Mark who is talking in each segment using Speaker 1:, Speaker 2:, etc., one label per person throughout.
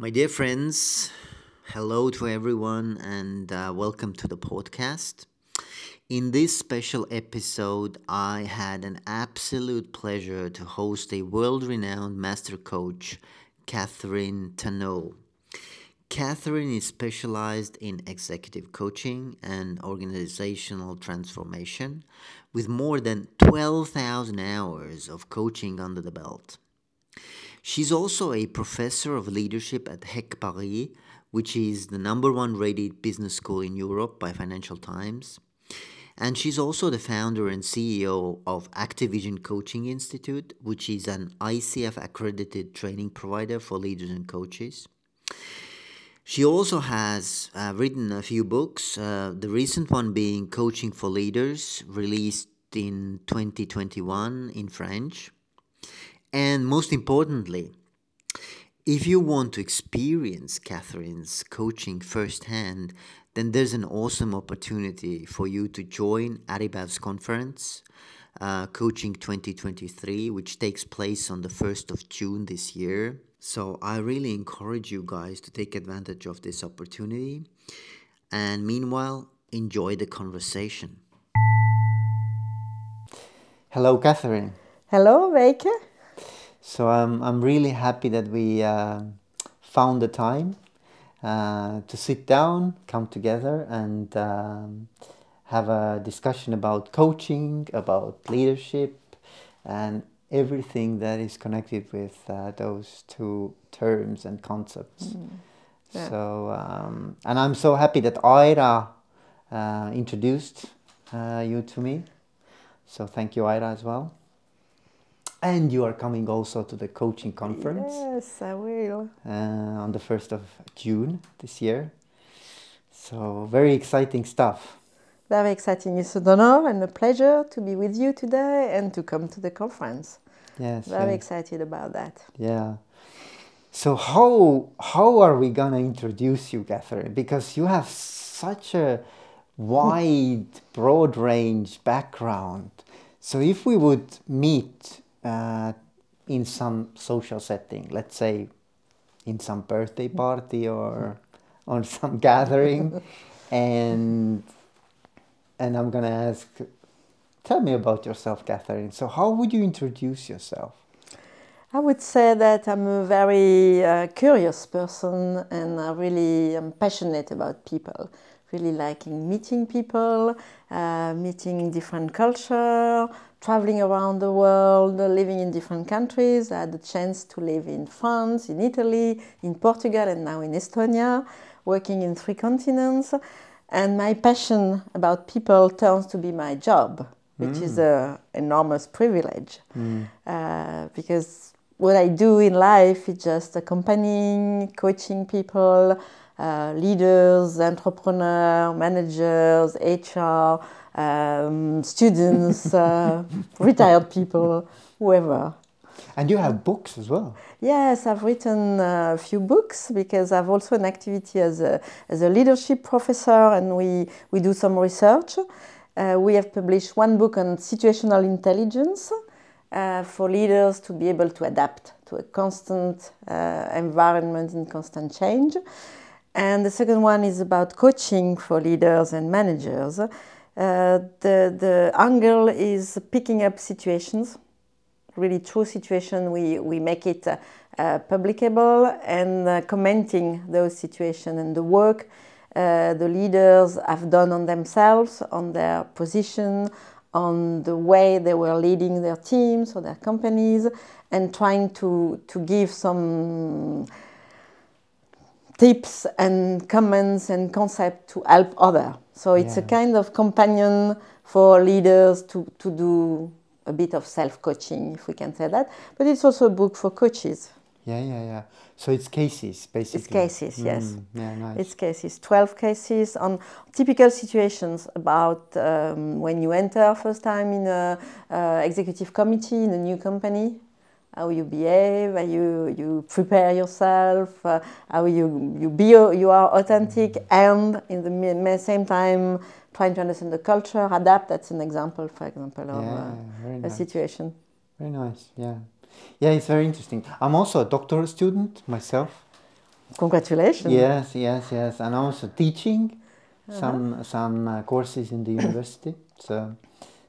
Speaker 1: My dear friends, hello to everyone and uh, welcome to the podcast. In this special episode, I had an absolute pleasure to host a world renowned master coach, Catherine Tanneau. Catherine is specialized in executive coaching and organizational transformation with more than 12,000 hours of coaching under the belt. She's also a professor of leadership at HEC Paris, which is the number one rated business school in Europe by Financial Times. And she's also the founder and CEO of Activision Coaching Institute, which is an ICF accredited training provider for leaders and coaches. She also has uh, written a few books, uh, the recent one being Coaching for Leaders, released in 2021 in French. And most importantly, if you want to experience Catherine's coaching firsthand, then there's an awesome opportunity for you to join Äripäev's conference, uh, Coaching 2023, which takes place on the 1st of June this year. So I really encourage you guys to take advantage of this opportunity. And meanwhile, enjoy the conversation. Hello, Catherine.
Speaker 2: Hello, Weike.
Speaker 1: So I'm, I'm really happy that we uh, found the time uh, to sit down, come together, and um, have a discussion about coaching, about leadership, and everything that is connected with uh, those two terms and concepts. Mm. Yeah. So, um, and I'm so happy that Ira uh, introduced uh, you to me. So, thank you, Ira, as well. And you are coming also to the coaching conference.
Speaker 2: Yes, I will.
Speaker 1: Uh, on the 1st of June this year. So, very exciting stuff.
Speaker 2: Very exciting. It's an honor and a pleasure to be with you today and to come to the conference.
Speaker 1: Yes.
Speaker 2: Very excited about that.
Speaker 1: Yeah. So how how are we gonna introduce you, Catherine? Because you have such a wide, broad range background. So if we would meet uh, in some social setting, let's say in some birthday party or on some gathering, and and I'm gonna ask, tell me about yourself, Catherine. So how would you introduce yourself?
Speaker 2: I would say that I'm a very uh, curious person and I really am passionate about people. Really liking meeting people, uh, meeting different culture, traveling around the world, living in different countries. I had the chance to live in France, in Italy, in Portugal, and now in Estonia, working in three continents. And my passion about people turns to be my job, which mm. is an enormous privilege. Mm. Uh, because what I do in life is just accompanying, coaching people, uh, leaders, entrepreneurs, managers, HR, um, students, uh, retired people, whoever.
Speaker 1: And you have books as well.
Speaker 2: Yes, I've written a few books because I've also an activity as a, as a leadership professor and we, we do some research. Uh, we have published one book on situational intelligence uh, for leaders to be able to adapt to a constant uh, environment in constant change. And the second one is about coaching for leaders and managers. Uh, the, the angle is picking up situations, really true situation. We, we make it uh, publicable and uh, commenting those situations and the work uh, the leaders have done on themselves, on their position, on the way they were leading their teams or their companies and trying to, to give some tips and comments and concepts to help others. So it's yeah. a kind of companion for leaders to, to do a bit of self-coaching, if we can say that. But it's also a book for coaches.
Speaker 1: Yeah, yeah, yeah. So it's cases, basically.
Speaker 2: It's cases, yes.
Speaker 1: Mm, yeah, nice.
Speaker 2: It's cases. Twelve cases on typical situations about um, when you enter first time in a uh, executive committee in a new company, how you behave, how you you prepare yourself, uh, how you you be you are authentic, and in the same time trying to understand the culture, adapt. That's an example, for example, of yeah, uh, a nice. situation.
Speaker 1: Very nice. Yeah. Yeah, it's very interesting. I'm also a doctoral student myself.
Speaker 2: Congratulations.
Speaker 1: Yes, yes, yes, and also teaching some some uh, courses in the university. So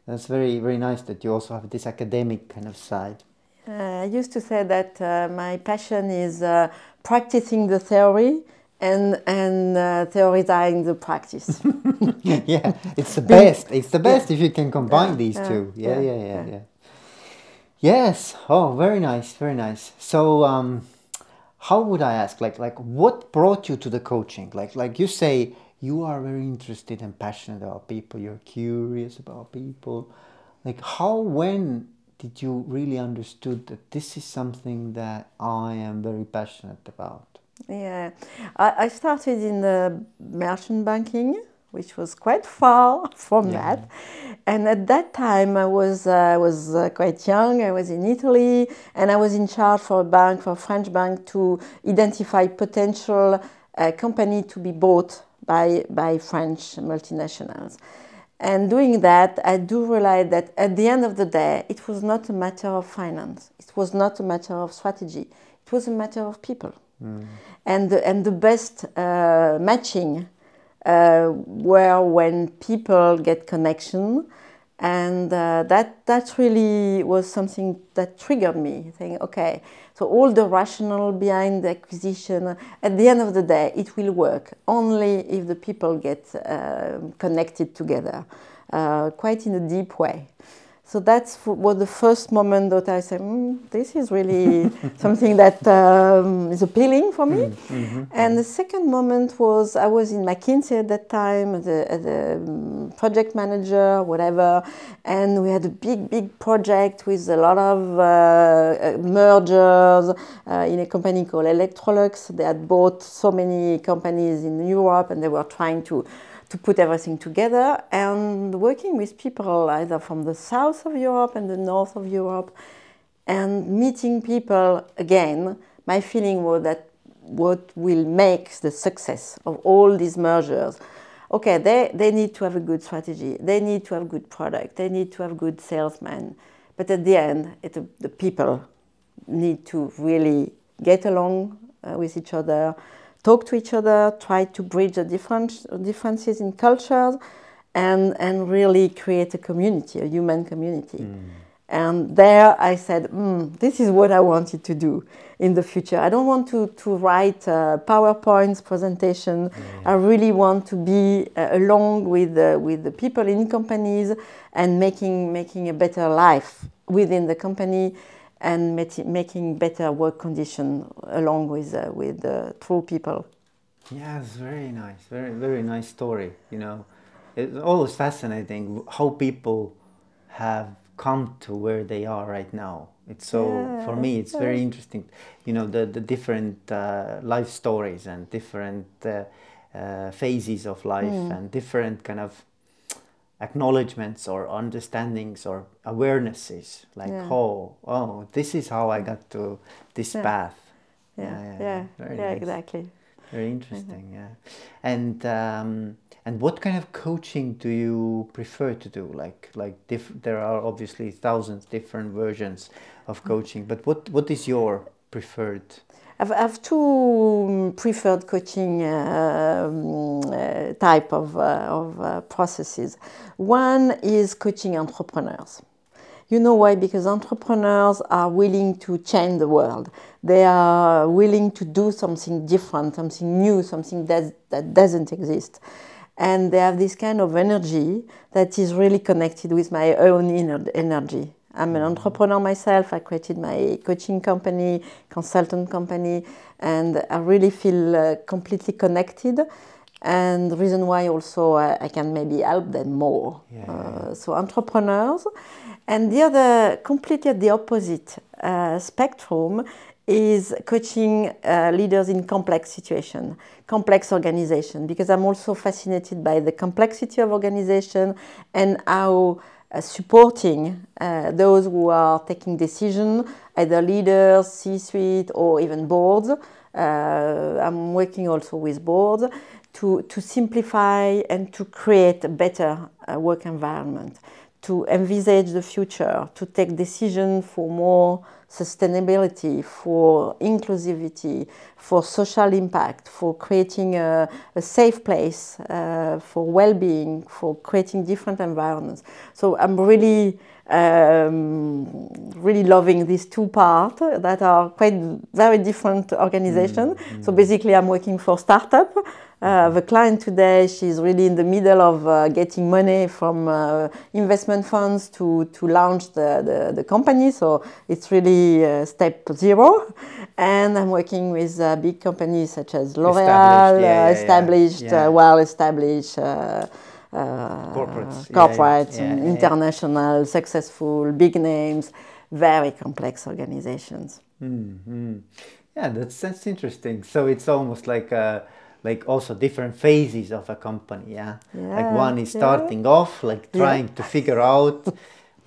Speaker 1: that's very very nice that you also have this academic kind of side.
Speaker 2: Uh, I used to say that uh, my passion is uh, practicing the theory and and uh, theorizing the practice.
Speaker 1: yeah, it's the best. It's the best if you can combine
Speaker 2: Yeah,
Speaker 1: these
Speaker 2: yeah,
Speaker 1: two. Yeah,
Speaker 2: yeah,
Speaker 1: yeah, yeah,
Speaker 2: yeah.
Speaker 1: yeah. Yes. Oh, very nice, very nice. So, um, how would I ask? Like, like, what brought you to the coaching? Like, like you say, you are very interested and passionate about people. You're curious about people. Like, how, when did you really understood that this is something that I am very passionate about?
Speaker 2: Yeah, I, I started in the merchant banking, which was quite far from
Speaker 1: Yeah.
Speaker 2: that. And at that time, I was uh, I was uh, quite young. I was in Italy, and I was in charge for a bank, for a French bank, to identify potential uh, company to be bought by by French multinationals. And doing that, I do realize that at the end of the day, it was not a matter of finance. It was not a matter of strategy. It was a matter of people. And, the, and the best uh, matching uh, were when people get connection. And uh, that, that really was something that triggered me, saying, okay, so all the rationale behind the acquisition, at the end of the day, it will work only if the people get uh, connected together, uh, quite in a deep way. So that's f- was the first moment that I said, mm, this is really something that um, is appealing for me. And the second moment was I was in McKinsey at that time as a, as a project manager, whatever, and we had a big, big project with a lot of uh, uh, mergers uh, in a company called Electrolux. They had bought so many companies in Europe, and they were trying to to put everything together and working with people either from the south of Europe and the north of Europe and meeting people again. My feeling was that what will make the success of all these mergers okay they, they need to have a good strategy they need to have good product they need to have good salesmen but at the end it, the people need to really get along uh, with each other talk to each other, try to bridge the different, differences in cultures, and, and really create a community, a human community. And there I said, mm, this is what I wanted to do in the future. I don't want to, to write uh, PowerPoints presentation. I really want to be uh, along with, uh, with the people in companies and making, making a better life within the company and making better work condition along with uh, with uh, true people.
Speaker 1: Yes, very nice, very very nice story. You know, it's always fascinating how people have come to where they are right now. It's so for me, it's very interesting. You know, the the different uh, life stories and different uh, uh, phases of life and different kind of acknowledgements or understandings or awarenesses like
Speaker 2: Yeah.
Speaker 1: oh oh this is how i got to this
Speaker 2: Yeah.
Speaker 1: path
Speaker 2: Yeah, yeah,
Speaker 1: yeah, nice.
Speaker 2: exactly.
Speaker 1: Very interesting, yeah. And um, and what kind of coaching do you prefer to do? Like like diff- there are obviously thousands different versions of coaching, but what what is your preferred?
Speaker 2: I've, I've two preferred coaching um, uh, type of, uh, of uh, processes. One is coaching entrepreneurs. You know why? Because entrepreneurs are willing to change the world. They are willing to do something different, something new, something that, that doesn't exist. And they have this kind of energy that is really connected with my own inner energy. I'm an entrepreneur myself. I created my coaching company, consultant company, and I really feel uh, completely connected. And the reason why also uh, I can maybe help them more.
Speaker 1: Yeah, yeah,
Speaker 2: Uh, so entrepreneurs, and the other completely at the opposite uh, spectrum is coaching uh, leaders in complex situation, complex organization, because I'm also fascinated by the complexity of organization and how supporting uh, those who are taking decision, either leaders, C-suite, or even boards. Uh, I'm working also with boards to, to simplify and to create a better uh, work environment, to envisage the future, to take decisions for more sustainability, for inclusivity, for social impact, for creating a, a safe place, uh, for well-being, for creating different environments. So I'm really um, really loving these two parts that are quite very different organizations. Mm-hmm. So basically, I'm working for startup. Uh, the client today, she's really in the middle of uh, getting money from uh, investment funds to, to launch the, the, the company. So it's really uh, step zero. And I'm working with uh, big companies such as L'Oreal, established, yeah, yeah, established yeah. well established
Speaker 1: uh, corporates,
Speaker 2: corporate, yeah, yeah, international, successful, big names, very complex organizations.
Speaker 1: Mm-hmm. Yeah, that's that's interesting. So it's almost like a, like also different phases of a company. Yeah, like one is starting off, like trying to figure out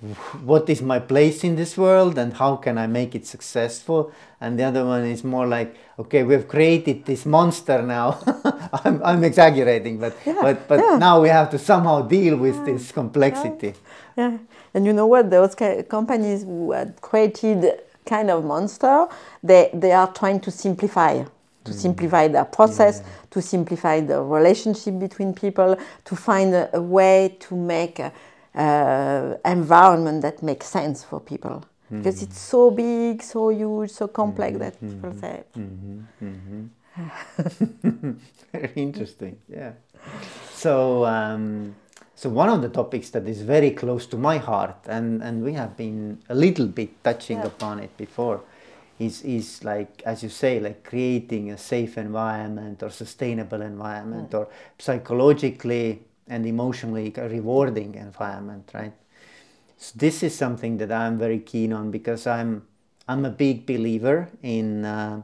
Speaker 1: what is my place in this world and how can I make it successful. And the other one is more like, okay, we've created this monster now. I'm, I'm exaggerating, but yeah, but but yeah. now we have to somehow deal with yeah, this complexity.
Speaker 2: Yeah, and you know what? Those companies who had created kind of monster, they they are trying to simplify to mm. simplify the process, yeah. to simplify the relationship between people, to find a, a way to make uh, environment that makes sense for people. Mm-hmm. Because it's so big, so huge, so complex mm-hmm. that people mm-hmm. say.
Speaker 1: Mm-hmm. mm-hmm. very interesting, yeah. So, um, so one of the topics that is very close to my heart, and, and we have been a little bit touching yeah. upon it before, is is like as you say, like creating a safe environment or sustainable environment mm. or psychologically and emotionally rewarding environment, right? So this is something that I'm very keen on because I'm I'm a big believer in uh,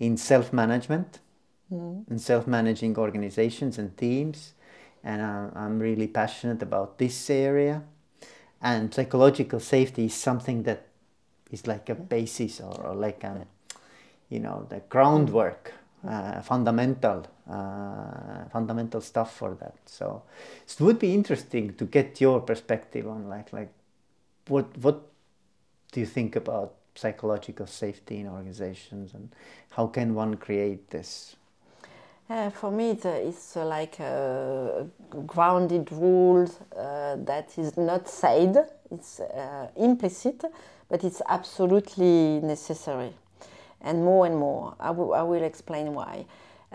Speaker 1: in self management, mm. in self managing organizations and teams, and I'm, I'm really passionate about this area. And psychological safety is something that is like a basis or, or like a, you know, the groundwork uh, fundamental uh, fundamental stuff for that. So, it would be interesting to get your perspective on like like what what do you think about psychological safety in organizations and how can one create this?
Speaker 2: Uh, for me, it's, uh, it's uh, like a grounded rules uh, that is not said, it's uh, implicit, but it's absolutely necessary and more and more. I, will explain why.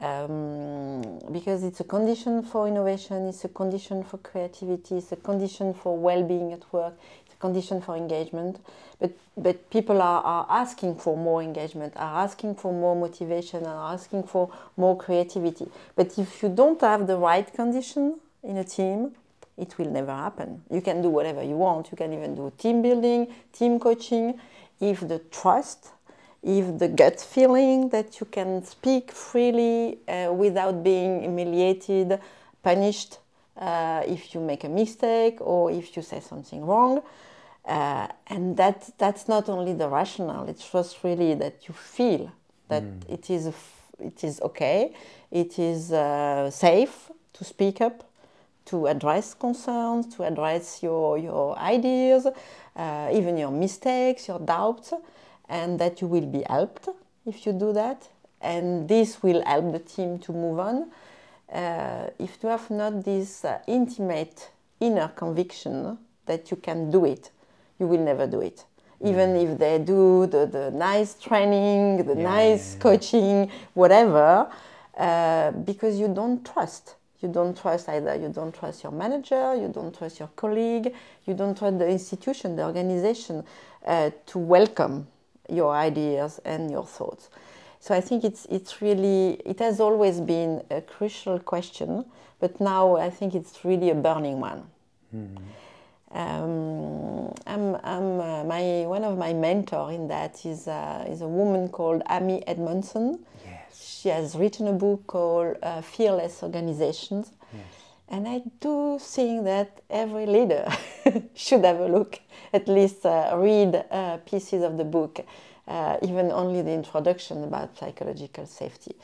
Speaker 2: Um, because it's a condition for innovation, it's a condition for creativity, it's a condition for well being at work, it's a condition for engagement. But, but people are, are asking for more engagement, are asking for more motivation, are asking for more creativity. But if you don't have the right condition in a team, it will never happen. You can do whatever you want, you can even do team building, team coaching. If the trust if the gut feeling that you can speak freely uh, without being humiliated, punished uh, if you make a mistake or if you say something wrong. Uh, and that that's not only the rational, it's just really that you feel that mm. it is it is okay, it is uh, safe to speak up, to address concerns, to address your your ideas, uh, even your mistakes, your doubts and that you will be helped if you do that and this will help the team to move on uh, if you have not this uh, intimate inner conviction that you can do it you will never do it even mm. if they do the, the nice training the yeah, nice yeah, yeah. coaching whatever uh, because you don't trust you don't trust either you don't trust your manager you don't trust your colleague you don't trust the institution the organization uh, to welcome your ideas and your thoughts. So I think it's it's really it has always been a crucial question, but now I think it's really a burning one. Mm-hmm. Um, I'm, I'm uh, my one of my mentor in that is uh, is a woman called Amy Edmondson.
Speaker 1: Yes.
Speaker 2: She has written a book called uh, Fearless Organizations. Yes. And I do think that every leader should have a look, at least uh, read uh, pieces of the book, uh, even only the introduction about psychological safety,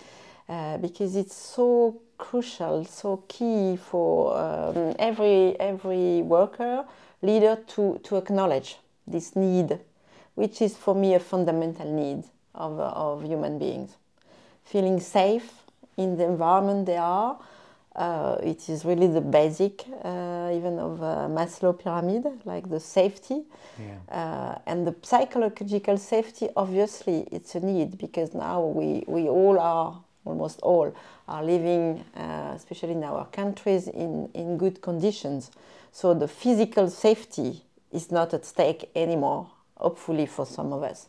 Speaker 2: uh, because it's so crucial, so key for um, every every worker, leader to to acknowledge this need which is for me a fundamental need of, of human beings. Feeling safe in the environment they are, uh, it is really the basic, uh, even of uh, Maslow pyramid, like the safety. Yeah. Uh, and the psychological safety, obviously, it's a need because now we, we all are, almost all, are living, uh, especially in our countries, in, in good conditions. So the physical safety is not at stake anymore, hopefully for some of us.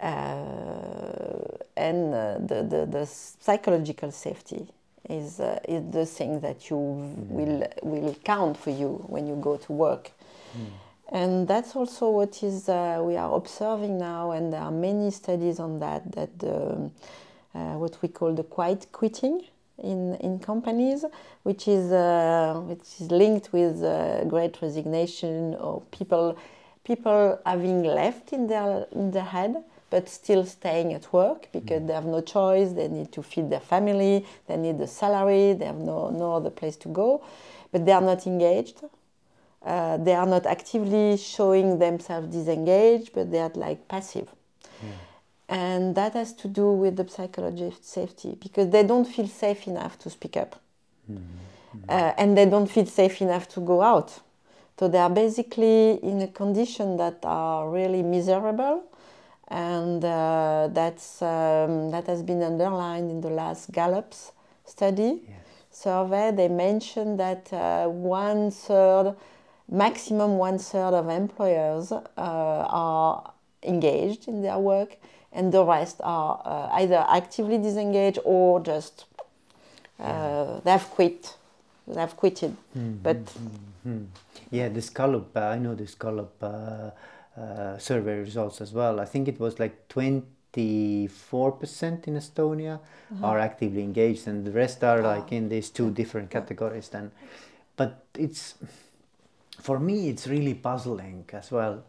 Speaker 2: Uh, and the, the, the psychological safety is, uh, is the thing that you mm. will, will count for you when you go to work. Mm. And that's also what is uh, we are observing now, and there are many studies on that. That uh, what we call the quiet quitting in in companies, which is uh, which is linked with uh, great resignation or people people having left in their in their head but still staying at work because mm. they have no choice. They need to feed their family, they need the salary, they have no, no other place to go, but they are not engaged. Uh, they are not actively showing themselves disengaged, but they are like passive. Mm. And that has to do with the psychology of safety because they don't feel safe enough to speak up. Mm. Uh, and they don't feel safe enough to go out. So they are basically in a condition that are really miserable and uh, that's um, that has been underlined in the last Gallup's study yes. survey. They mentioned that uh, one third, maximum one third of employers uh, are engaged in their work, and the rest are uh, either actively disengaged or just uh, they have quit. They have quitted, mm-hmm. but.
Speaker 1: Mm-hmm. Yeah, this Gallup, uh, I know this Gallup uh, survey results as well. I think it was like 24% in Estonia uh-huh. are actively engaged, and the rest are like in these two different categories. Then, but it's for me, it's really puzzling as well,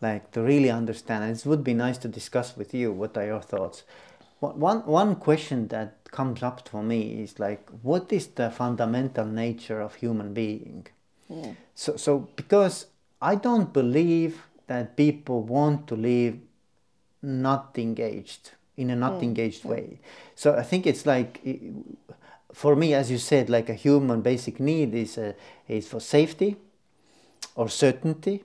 Speaker 1: like to really understand. And it would be nice to discuss with you. What are your thoughts? One one question that comes up for me is like, what is the fundamental nature of human being? Yeah. So so because I don't believe that people want to live not engaged in a not mm. engaged way. So I think it's like for me, as you said, like a human basic need is a, is for safety or certainty.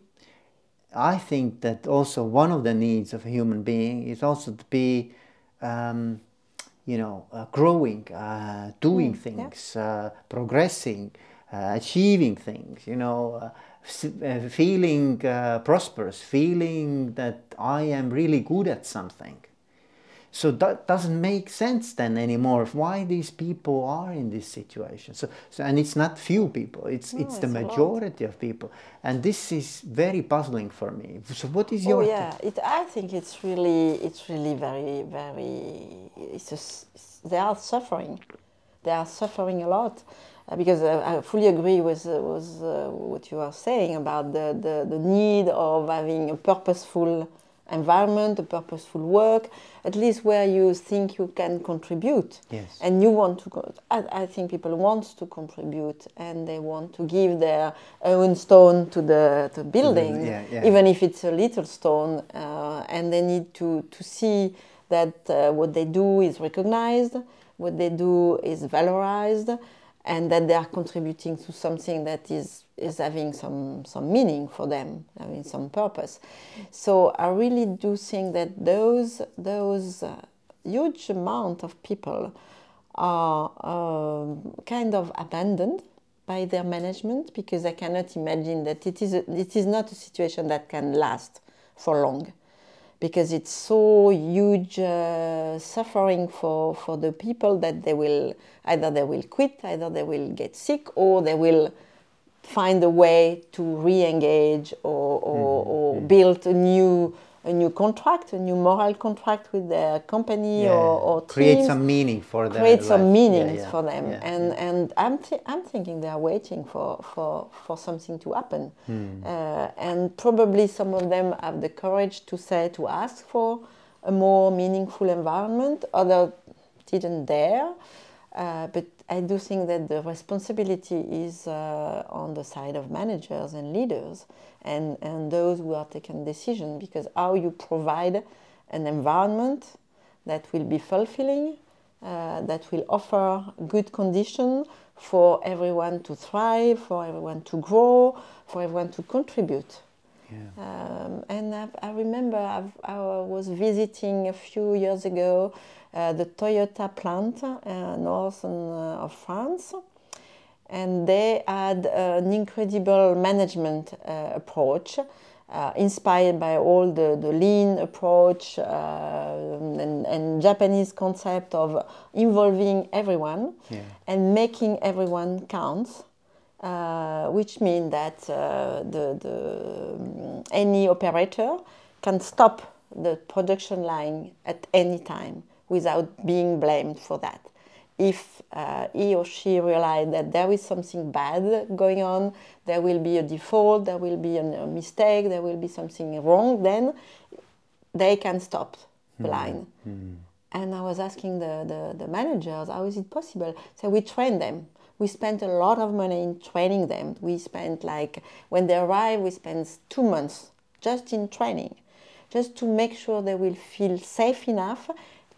Speaker 1: I think that also one of the needs of a human being is also to be, um, you know, uh, growing, uh, doing mm, things, yeah. uh, progressing, uh, achieving things. You know uh, uh, feeling uh, prosperous, feeling that I am really good at something. So that doesn't make sense then anymore. Of why these people are in this situation? So, so and it's not few people. It's no, it's, it's the majority of people, and this is very puzzling for me. So what is your?
Speaker 2: Oh yeah, it, I think it's really it's really very very. It's just, they are suffering. They are suffering a lot uh, because I fully agree with, uh, with uh, what you are saying about the, the, the need of having a purposeful environment, a purposeful work, at least where you think you can contribute.
Speaker 1: Yes.
Speaker 2: And you want to, go, I, I, think people want to contribute and they want to give their own stone to the, to building, yeah, yeah. even if it's a little stone. Uh, and they need to, to see that uh, what they do is recognized, what they do is valorized and that they are contributing to something that is is having some some meaning for them, having some purpose. So I really do think that those those uh, huge amount of people are uh, kind of abandoned by their management because I cannot imagine that it is a, it is not a situation that can last for long because it's so huge uh, suffering for, for the people that they will either they will quit, either they will get sick, or they will find a way to re-engage or, or, mm-hmm. or build a new a new contract, a new moral contract with their company yeah. or, or
Speaker 1: create some meaning for them.
Speaker 2: Create some meaning yeah, yeah. for them, and and I'm th- I'm thinking they are waiting for for for something to happen, hmm. uh, and probably some of them have the courage to say to ask for a more meaningful environment. Other didn't dare. Uh, but I do think that the responsibility is uh, on the side of managers and leaders and, and those who are taking decision because how you provide an environment that will be fulfilling, uh, that will offer good condition for everyone to thrive, for everyone to grow, for everyone to contribute.
Speaker 1: Yeah.
Speaker 2: Um, and I, I remember I've, I was visiting a few years ago the Toyota plant uh, north uh, of France, and they had an incredible management approach. Uh, inspired by all the, the lean approach uh, and, and, Japanese concept of involving everyone
Speaker 1: yeah.
Speaker 2: and making everyone count, uh, which means that the, the, any operator can stop the production line at any time without being blamed for that. If uh, he or she realize that there is something bad going on, there will be a default, there will be a, mistake, there will be something wrong, then they can stop the mm. line. Mm. And I was asking the, the, the, managers, how is it possible? So we train them. We spent a lot of money in training them. We spent like, when they arrive, we spend two months just in training, just to make sure they will feel safe enough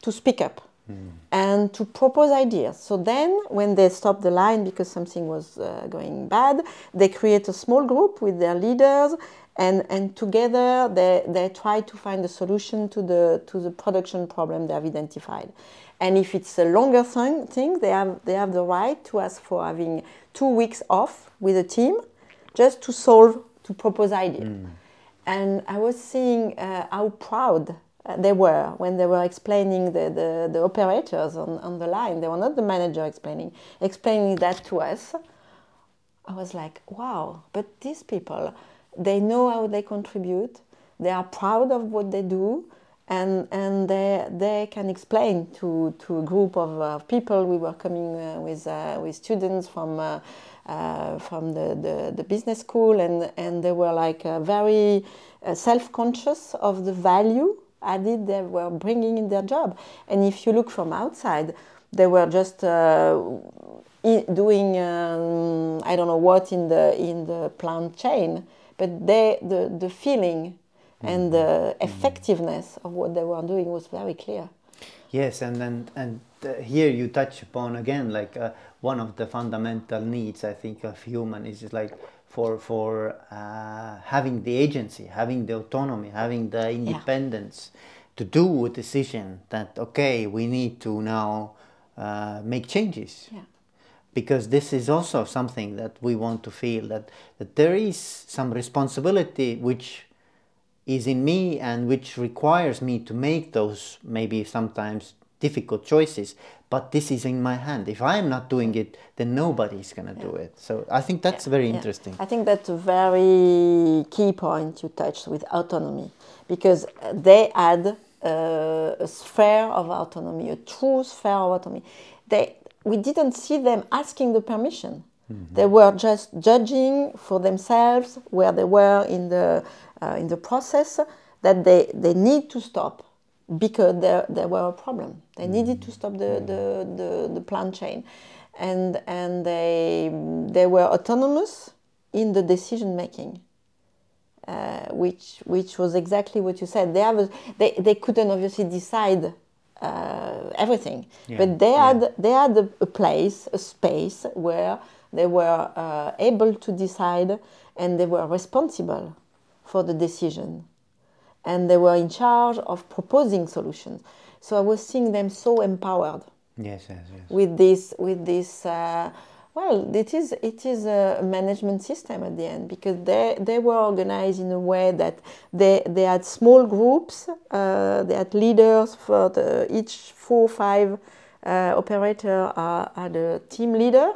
Speaker 2: to speak up mm. and to propose ideas. So then, when they stop the line because something was uh, going bad, they create a small group with their leaders. And, and together they, they try to find a solution to the, to the production problem they have identified. And if it's a longer thing, thing they, have, they have the right to ask for having two weeks off with a team just to solve, to propose ideas. Mm. And I was seeing uh, how proud they were when they were explaining the, the, the, operators on, on the line. They were not the manager explaining, explaining that to us. I was like, wow, but these people, they know how they contribute, they are proud of what they do, and, and they, they can explain to, to a group of uh, people. We were coming uh, with, uh, with students from, uh, uh, from the, the, the, business school, and, and they were like very self conscious of the value added they were bringing in their job. And if you look from outside, they were just uh, doing um, I don't know what in the in the plant chain, but they the the feeling and the mm-hmm. effectiveness of what they were doing was very clear.
Speaker 1: Yes, and and and uh, here you touch upon again like uh, one of the fundamental needs I think of human is like for for uh, having the agency, having the autonomy, having the independence yeah. to do a decision that okay, we need to now uh, make changes.
Speaker 2: Yeah.
Speaker 1: Because this is also something that we want to feel that, that there is some responsibility which is in me and which requires me to make those maybe sometimes difficult choices but this is in my hand if i'm not doing it then nobody's going to yeah. do it so i think that's yeah. very yeah. interesting
Speaker 2: i think that's a very key point you touched with autonomy because they had uh, a sphere of autonomy a true sphere of autonomy they we didn't see them asking the permission mm-hmm. they were just judging for themselves where they were in the uh, in the process that they, they need to stop because there, there were a problem. They needed to stop the, the, the, the plant chain. And, and they, they were autonomous in the decision making. Uh, which which was exactly what you said. They have a, they they couldn't obviously decide uh, everything, yeah. but they yeah. had they had a, a, place, a space where they were uh, able to decide, and they were responsible for the decision and they were in charge of proposing solutions. So I was seeing them so empowered.
Speaker 1: Yes, yes, yes.
Speaker 2: With this, with this. Uh, well, it is it is a management system at the end because they they were organized in a way that they they had small groups. Uh, they had leaders for the, each four or five uh, operator are, had a team leader,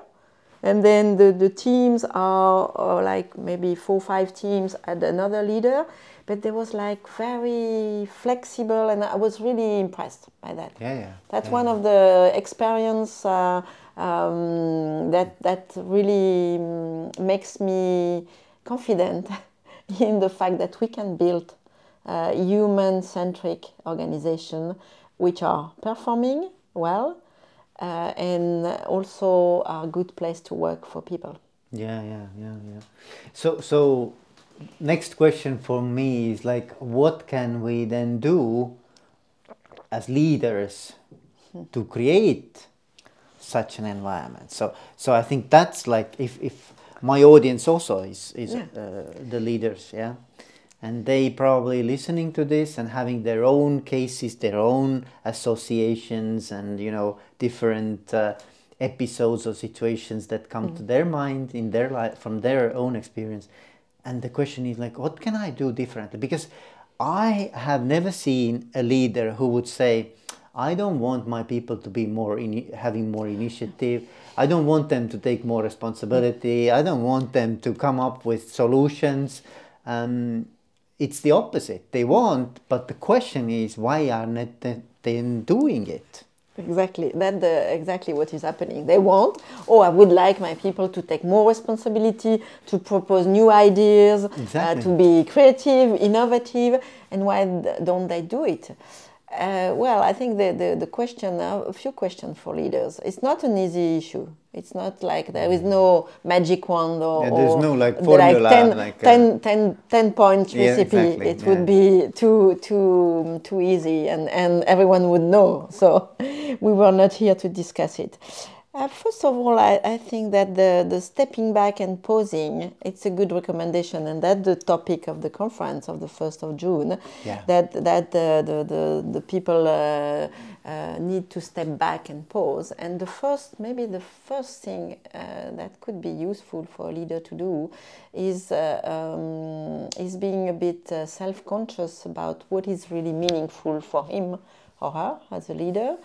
Speaker 2: and then the, the teams are, are like maybe four or five teams had another leader. But they was like very flexible and i was really impressed by that.
Speaker 1: Yeah, yeah.
Speaker 2: that's
Speaker 1: yeah,
Speaker 2: one of the experience uh, um, that that really mm, makes me confident in the fact that we can build a human centric organization which are performing well uh, and also a good place to work for people.
Speaker 1: Yeah, yeah, yeah, yeah. So, so next question for me is like, what can we then do as leaders to create such an environment? So, so I think that's like if if my audience also is is
Speaker 2: Yeah.
Speaker 1: uh, the leaders, yeah, and they probably listening to this and having their own cases, their own associations, and you know different. Uh, episodes or situations that come to their mind in their life from their own experience. And the question is like what can i do differently? Because i have never seen a leader who would say i don't want my people to be more in, having more initiative. I don't want them to take more responsibility. I don't want them to come up with solutions. Um, it's the opposite they want but the question is why are not they then doing it
Speaker 2: Exactly, that's the, exactly what is happening. They want, oh, I would like my people to take more responsibility, to propose new ideas,
Speaker 1: Exactly.
Speaker 2: uh, to be creative, innovative, and why don't they do it? Uh, well, I think the, the, the question, uh, a few questions for leaders. It's not an easy issue. It's not like there is no magic wand or,
Speaker 1: Yeah, there's
Speaker 2: or
Speaker 1: no, like, formula,
Speaker 2: 10,
Speaker 1: like, uh,
Speaker 2: 10, 10, 10 point
Speaker 1: Yeah,
Speaker 2: recipe.
Speaker 1: exactly,
Speaker 2: It
Speaker 1: yeah.
Speaker 2: would be too too too easy and, and everyone would know so we were not here to discuss it uh, first of all I, I think that the, the stepping back and pausing it's a good recommendation and that's the topic of the conference of the 1st of june.
Speaker 1: Yeah.
Speaker 2: that that the, the, the, the people uh, uh, need to step back and pause and the first maybe the first thing uh, that could be useful for a leader to do is uh, um, is being a bit uh, self-conscious about what is really meaningful for him or her as a leader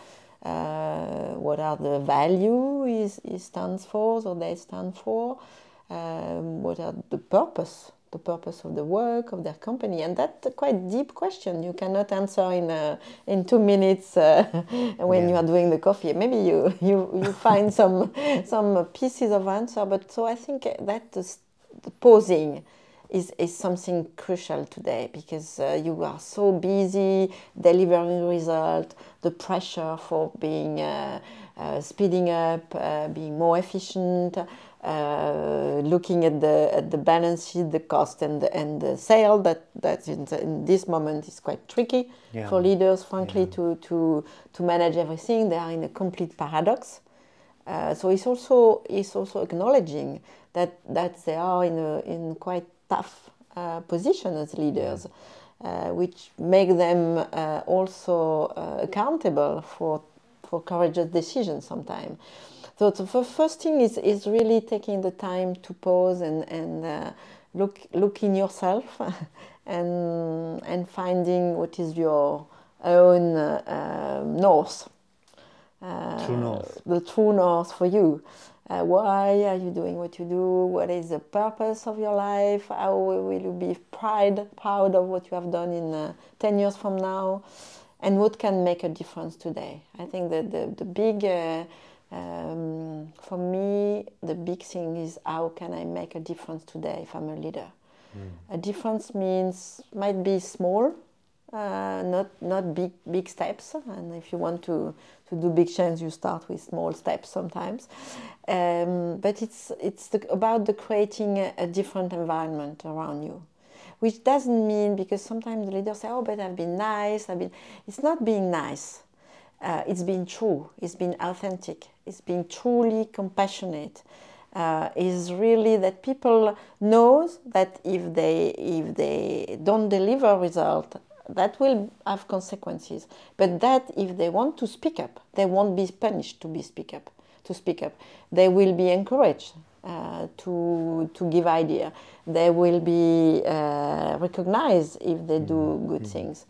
Speaker 2: what are the value he, he stands for or they stand for. Um, what are the purpose the purpose of the work of their company? And that's a quite deep question. You cannot answer in uh, in two minutes uh, when you are doing the coffee. Maybe you you, you find some some pieces of answer but so i think that the, the pausing is, is something crucial today because uh, you are so busy delivering result the pressure for being uh, uh, speeding up uh, being more efficient uh, looking at the at the balance sheet the cost and the, and the sale that that in, the- in this moment is quite tricky
Speaker 1: Yeah.
Speaker 2: for leaders frankly to, to to manage everything. They are in a complete paradox. Uh, so it's also it's also acknowledging that that they are in a in quite tough uh, position as leaders, uh, which make them uh, also uh, accountable for for courageous decisions sometimes. So the first thing is is really taking the time to pause and and uh, look look in yourself and and finding what is your own north uh,
Speaker 1: True north.
Speaker 2: the true north for you. Uh, why are you doing what you do? What is the purpose of your life? How will you be pride, proud of what you have done in uh, 10 years from now? And what can make a difference today? I think that the, the big, uh, um, for me, the big thing is how can I make a difference today if I'm a leader? A difference means, might be small, uh, not not big big steps. And if you want to to do big change, you start with small steps sometimes. Um, but it's it's the, about the creating a, a different environment around you, which doesn't mean because sometimes the leaders say, "Oh, but I've been nice. I've been." It's not being nice. Uh, it's being true. It's being authentic. It's being truly compassionate uh, is really that people knows that if they if they don't deliver result that will have consequences but that if they want to speak up they won't be punished to be speak up to speak up they will be encouraged uh, to to give idea they will be uh, recognized if they do good things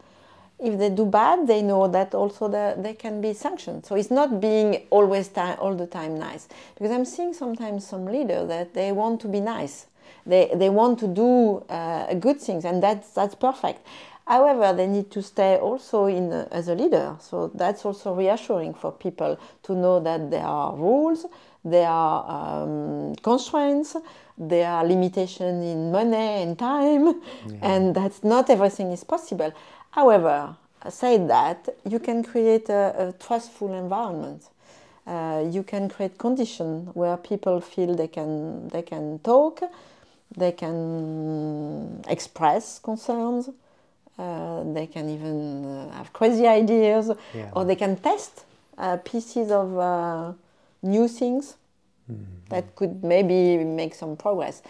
Speaker 2: if they do bad, they know that also the, they can be sanctioned. So it's not being always time, all the time nice. Because I'm seeing sometimes some leaders that they want to be nice. They, they want to do uh, good things, and that's, that's perfect. However, they need to stay also in uh, as a leader. So that's also reassuring for people to know that there are rules, there are um, constraints, there are limitations in money and time, and that not everything is possible. However, said that, you can create a, a trustful environment uh, you can create conditions where people feel they can they can talk, they can express concerns, they can even uh, have crazy ideas,
Speaker 1: Yeah.
Speaker 2: or they can test uh, pieces of uh, new things that could maybe make some progress.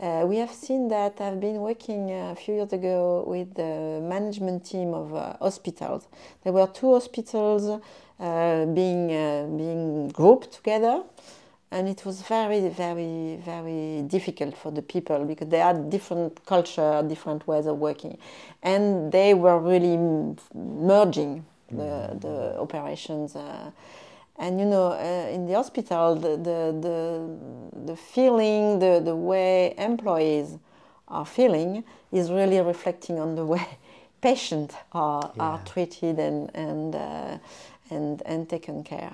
Speaker 2: Uh, we have seen that I've been working uh, a few years ago with the management team of uh, hospitals. There were two hospitals uh, being uh, being grouped together, and it was very, very, very difficult for the people because they had different culture, different ways of working, and they were really merging the, the operations. Uh, and you know, uh, in the hospital, the, the, the, the feeling, the, the way employees are feeling is really reflecting on the way patients are, are treated and, and, uh, and, and taken care.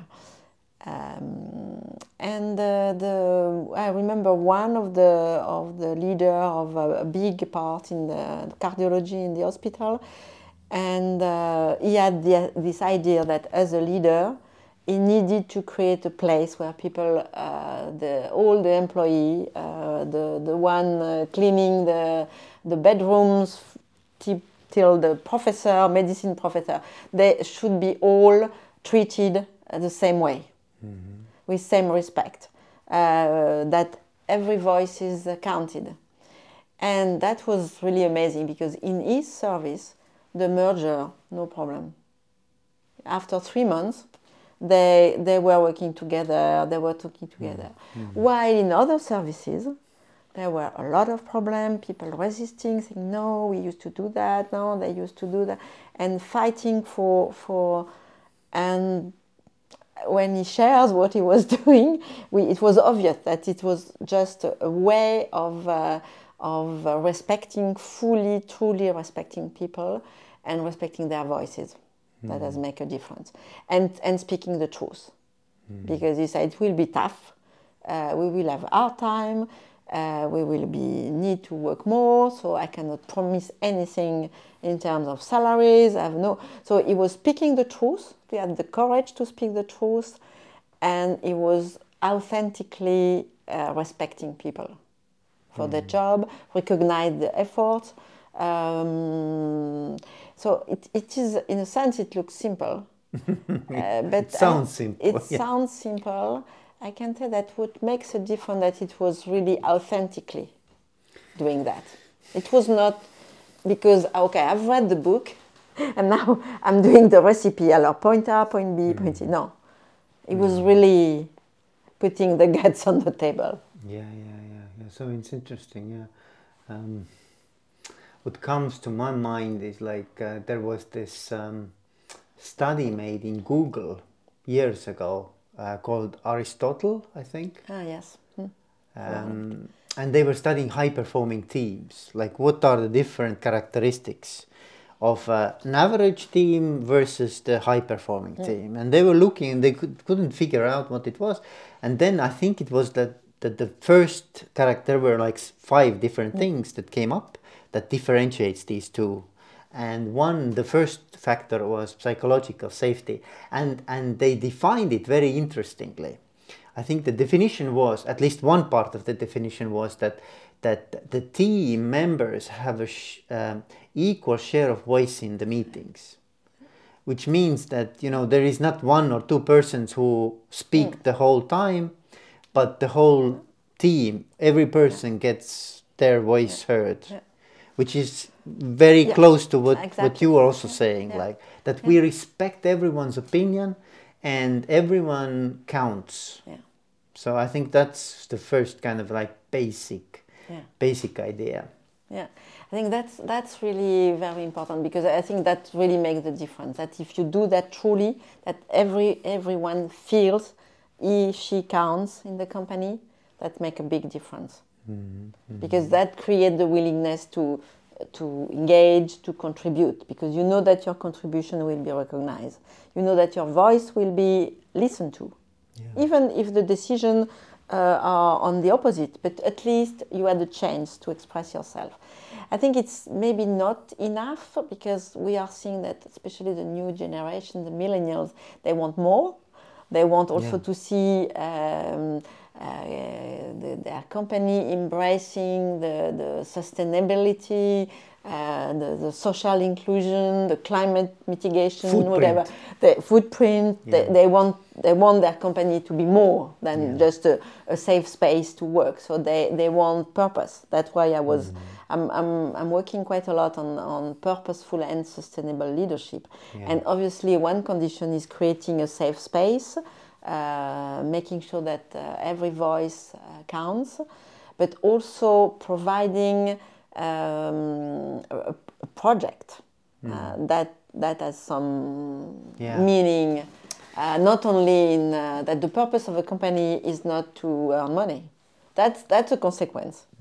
Speaker 2: Um, and uh, the, I remember one of the, of the leader of a, a big part in the cardiology in the hospital, and uh, he had the, this idea that as a leader, he needed to create a place where people, uh, the, all the employee, uh, the, the one uh, cleaning the, the bedrooms till the professor, medicine professor, they should be all treated the same way, Mm-hmm. with same respect, uh, that every voice is counted. And that was really amazing because in his service, the merger, no problem. After three months, they, they were working together, they were talking together. Mm-hmm. Mm-hmm. While in other services, there were a lot of problems, people resisting, saying, no, we used to do that, no, they used to do that, and fighting for, for and when he shares what he was doing, we, it was obvious that it was just a, way of, uh, of uh, respecting fully, truly respecting people and respecting their voices. That does make a difference, and and speaking the truth, because he said it will be tough. Uh, we will have our time. Uh, we will be need to work more, so I cannot promise anything in terms of salaries. I have no. So he was speaking the truth. He had the courage to speak the truth, and he was authentically uh, respecting people for their job, recognize the effort. Um, so it, it is, in a sense, it looks simple. Uh, but
Speaker 1: It sounds
Speaker 2: I-
Speaker 1: simple,
Speaker 2: It
Speaker 1: yeah.
Speaker 2: sounds simple. I can tell that what makes a difference that it was really authentically doing that. It was not because okay, I've read the book, and now I'm doing the recipe. Alors point A, point B, point C. No, it was really putting the guts on the table.
Speaker 1: Yeah, yeah, yeah, yeah. So it's interesting. Yeah. Um, what comes to my mind is like uh, there was this um, study made in Google years ago uh, called Aristotle, I think.
Speaker 2: Ah yes.
Speaker 1: Um, and they were studying high performing teams. Like what are the different characteristics of uh, an average team versus the high performing team? And they were looking and they could, couldn't figure out what it was. And then i think it was that, that the first character were like five different things that came up that differentiates these two. And one the first factor was psychological safety. And and they defined it very interestingly I think the definition was, at least one part of the definition was that that the team members have a sh- um, equal share of voice in the meetings, which means that you know there is not one or two persons who speak the whole time, but the whole team, every person gets their voice heard,
Speaker 2: Yeah.
Speaker 1: which is very
Speaker 2: Yeah,
Speaker 1: close to what what you were also saying,
Speaker 2: Yeah.
Speaker 1: like that we respect everyone's opinion and everyone counts.
Speaker 2: Yeah.
Speaker 1: So I think that's the first kind of like basic,
Speaker 2: Yeah.
Speaker 1: basic idea.
Speaker 2: Yeah, I think that's that's really very important because I think that really makes the difference. That if you do that truly, that every everyone feels he she counts in the company, that make a big difference. Mm-hmm. Because that creates the willingness to to engage, to contribute, because you know that your contribution will be recognized. You know that your voice will be listened to, even if the decision uh, are on the opposite, but at least you had a chance to express yourself. I think it's maybe not enough because we are seeing that, especially the new generation, the millennials, they want more. They want also
Speaker 1: Yeah.
Speaker 2: to see um, uh, the, their company embracing the, the sustainability, uh, the, the social inclusion, the climate mitigation,
Speaker 1: Footprint.
Speaker 2: whatever. The footprint. They,
Speaker 1: Yeah.
Speaker 2: they want they want their company to be more than
Speaker 1: Yeah.
Speaker 2: just a, a safe space to work. So they, they want purpose. That's why I was I'm, I'm, I'm working quite a lot on, on purposeful and sustainable leadership.
Speaker 1: Yeah.
Speaker 2: And obviously one condition is creating a safe space, uh, making sure that uh, every voice uh, counts, but also providing um, a, a project uh, that that has some
Speaker 1: Yeah.
Speaker 2: meaning. Uh, not only in uh, that the purpose of a company is not to earn money. That's that's a consequence.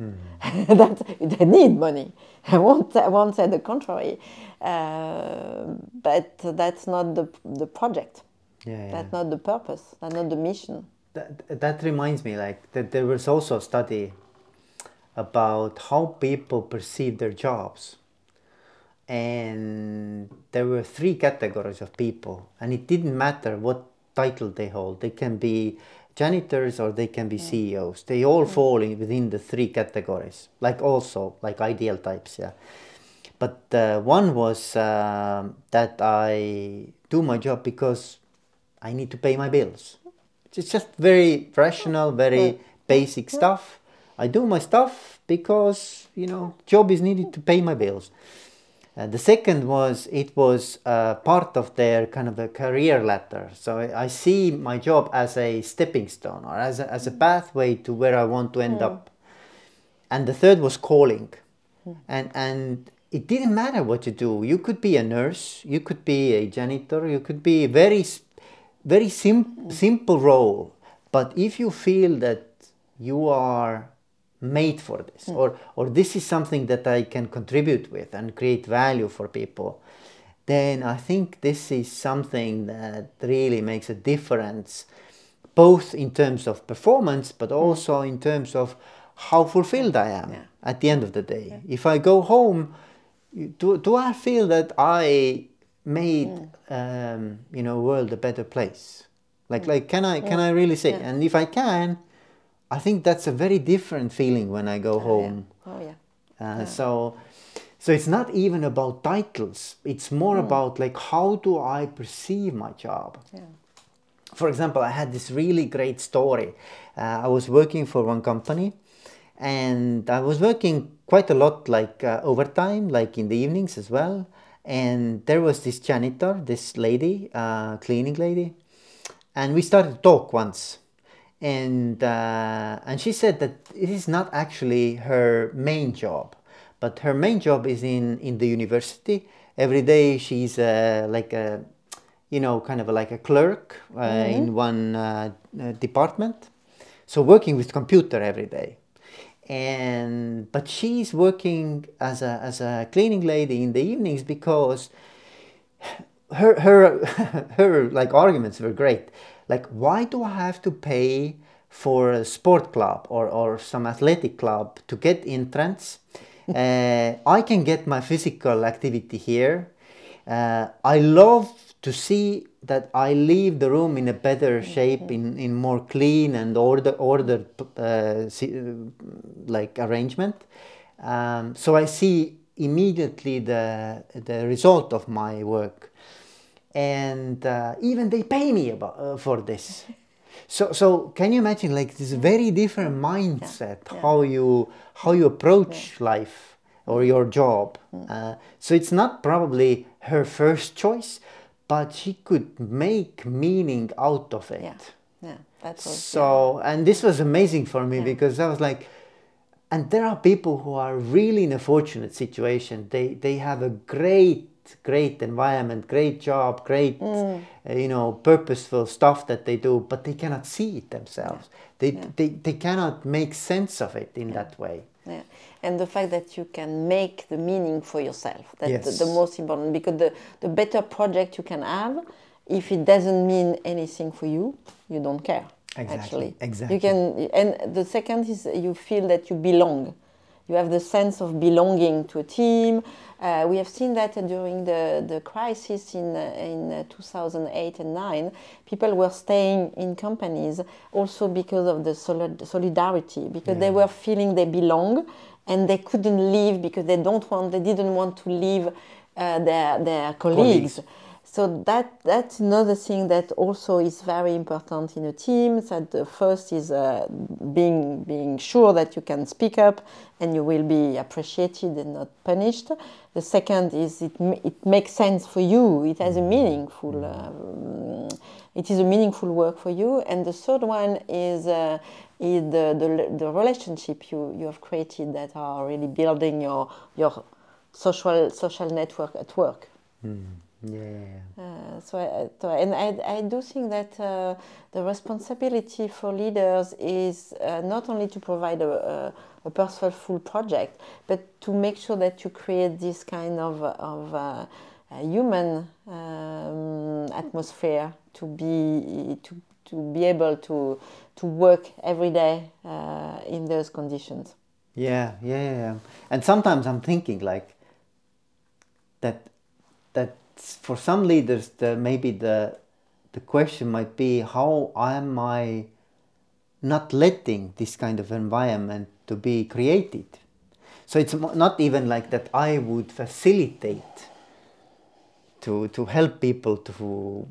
Speaker 2: that they need money. I won't I won't say the contrary, uh, but that's not the the project.
Speaker 1: Yeah, yeah.
Speaker 2: That's not the purpose. That's not the mission.
Speaker 1: that, that reminds me like that there was also a study about how people perceive their jobs. And there were three categories of people and it didn't matter what title they hold. They can be janitors or they can be ceos they all fall in within the three categories like also like ideal types yeah. But uh, one was um that i do my job because i need to pay my bills. It's just very rational very basic stuff i do my stuff because you know job is needed to pay my bills uh, the second was it was uh, part of their kind of a career ladder. So I, I see my job as a stepping stone or as a, as a pathway to where I want to end up. And the third was calling, and and it didn't matter what you do. You could be a nurse, you could be a janitor, you could be a very very sim- simple role. But if you feel that you are made for this. Hmm. Or or this is something that I can contribute with and create value for people then I think this is something that really makes a difference both in terms of performance but hmm. also in terms of how fulfilled I am
Speaker 2: Yeah.
Speaker 1: at the end of the day. If I go home do, do I feel that I made hmm. um, you know world a better place? Like like can I can I really say? And if I can I think that's a very different feeling when I go home.
Speaker 2: Oh yeah.
Speaker 1: Uh, So, so it's not even about titles. It's more about like how do I perceive my job.
Speaker 2: Yeah.
Speaker 1: For example, I had this really great story. Uh, I was working for one company, and I was working quite a lot, like uh, overtime, like in the evenings as well. And there was this janitor, this lady, uh, cleaning lady, and we started to talk once and uh, and she said that it is not actually her main job but her main job is in in the university. Every day she's uh, like a you know kind of like a clerk uh, in one uh, uh, department. So working with computer every day. And but she's working as a as a cleaning lady in the evenings because her her her like arguments were great like why do i have to pay for a sport club or, or some athletic club to get entrance? Uh, i can get my physical activity here. Uh, i love to see that i leave the room in a better shape in, in more clean and order ordered uh, like arrangement. Um, so i see immediately the the result of my work and uh, even they pay me about, uh, for this. So, so can you imagine like this very different mindset how you how you approach life or your job? Uh, so it's not probably her first choice, but she could make meaning out of it.
Speaker 2: Yeah. Yeah. That was
Speaker 1: So, and this was amazing for me because I was like, and there are people who are really in a fortunate situation. They they have a great great environment, great job, great uh, you know purposeful stuff that they do, but they cannot see it themselves. They, they they cannot make sense of it in that way.
Speaker 2: Yeah. And the fact that you can make the meaning for yourself. That's the, the most important because the, the better project you can have, if it doesn't mean anything for you, you don't care.
Speaker 1: Exactly,
Speaker 2: Actually.
Speaker 1: exactly.
Speaker 2: You can and the second is you feel that you belong. You have the sense of belonging to a team. Uh, we have seen that during the, the crisis in, uh, in uh, 2008 and 9. People were staying in companies also because of the solid, solidarity, because they were feeling they belong and they couldn't leave because they don't want, they didn't want to leave uh, their, their colleagues. colleagues. So that that's another thing that also is very important in a team. That the first is uh, being being sure that you can speak up and you will be appreciated and not punished. The second is it it makes sense for you. It has a meaningful. Um, it is a meaningful work for you. And the third one is. Uh, is the, the, the relationship you, you have created that are really building your your social social network at work.
Speaker 1: Mm. Yeah.
Speaker 2: Uh, so, I, so, and I, I do think that uh, the responsibility for leaders is uh, not only to provide a, a, a, purposeful project, but to make sure that you create this kind of, of uh, human um, atmosphere to be to, to be able to to work every day uh, in those conditions.
Speaker 1: Yeah, yeah, yeah. And sometimes I'm thinking like that for some leaders, the, maybe the the question might be how am I not letting this kind of environment to be created? So it's not even like that I would facilitate to to help people to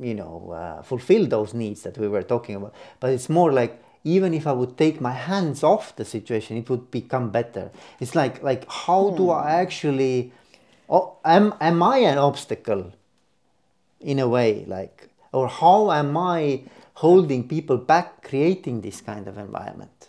Speaker 1: you know uh, fulfill those needs that we were talking about, but it's more like even if I would take my hands off the situation, it would become better. It's like like how do I hmm. actually am am I an obstacle in a way like or how am I holding people back creating this kind of environment?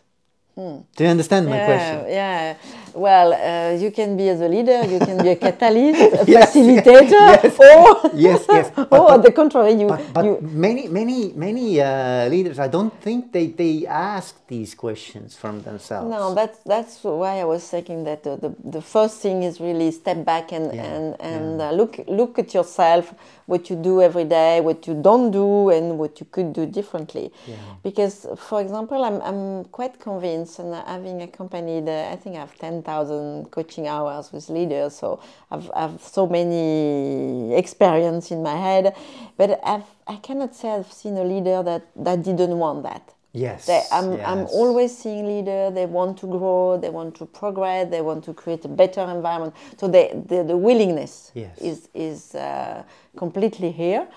Speaker 1: Do you understand my
Speaker 2: yeah,
Speaker 1: question?
Speaker 2: Yeah. Well, uh, you can be as a leader, you can be a catalyst, a yes, facilitator,
Speaker 1: yes,
Speaker 2: or
Speaker 1: yes, yes.
Speaker 2: But, or but, the contrary, you.
Speaker 1: But, but
Speaker 2: you,
Speaker 1: many, many, many uh, leaders, I don't think they, they ask these questions from themselves.
Speaker 2: No, that's that's why I was thinking that the, the, the first thing is really step back and yeah, and and yeah. uh, look look at yourself, what you do every day, what you don't do, and what you could do differently. Yeah. Because, for example, I'm I'm quite convinced and having accompanied, uh, I think I have 10,000 coaching hours with leaders, so I've, I've so many experience in my head, but I've, I cannot say I've seen a leader that, that didn't want that.
Speaker 1: Yes,
Speaker 2: they, I'm, yes. I'm always seeing leaders, they want to grow, they want to progress, they want to create a better environment. So they, the, the willingness yes. is, is uh, completely here.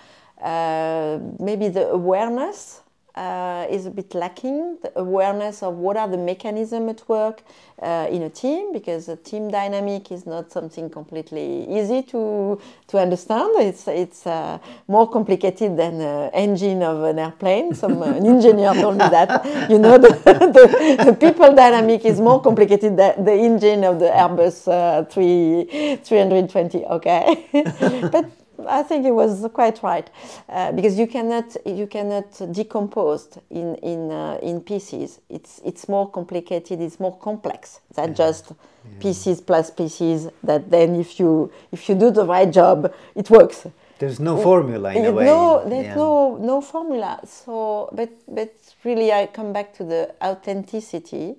Speaker 2: Uh, maybe the awareness uh, is a bit lacking. The awareness of what are the mechanisms at work uh, in a team because a team dynamic is not something completely easy to to understand. It's it's uh, more complicated than the engine of an airplane. Some uh, an engineer told me that you know the, the, the, people dynamic is more complicated than the engine of the Airbus uh, 3 320 okay? But I think it was quite right uh, because you cannot you cannot decompose in in uh, in pieces. It's it's more complicated. It's more complex than yeah. just yeah. pieces plus pieces. That then if you if you do the right job, it works.
Speaker 1: There's no formula in a way.
Speaker 2: No, there's yeah. no no formula. So, but but really, I come back to the authenticity,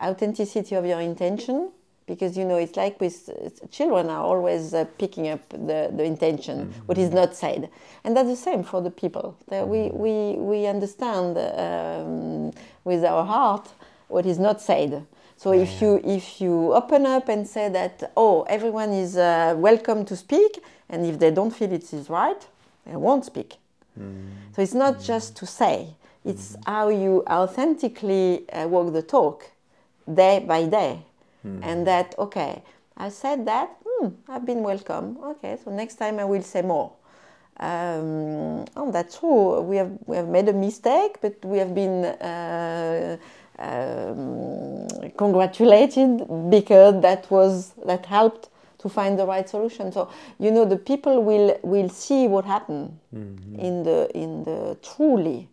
Speaker 2: authenticity of your intention because you know it's like with children are always uh, picking up the, the intention mm-hmm. what is not said and that's the same for the people that we, mm-hmm. we, we understand um, with our heart what is not said so yeah, if you if you open up and say that oh everyone is uh, welcome to speak and if they don't feel it is right they won't speak mm. so it's not mm. just to say it's mm. how you authentically uh, walk the talk day by day mm. and that okay i said that hmm, i've been welcome. Okay so next time i will say more. Um, oh that's true. We have we have made a mistake but we have been uh, um, congratulated because that was that helped to find the right solution. So you know the people will will see what happened mm-hmm. in the in the truly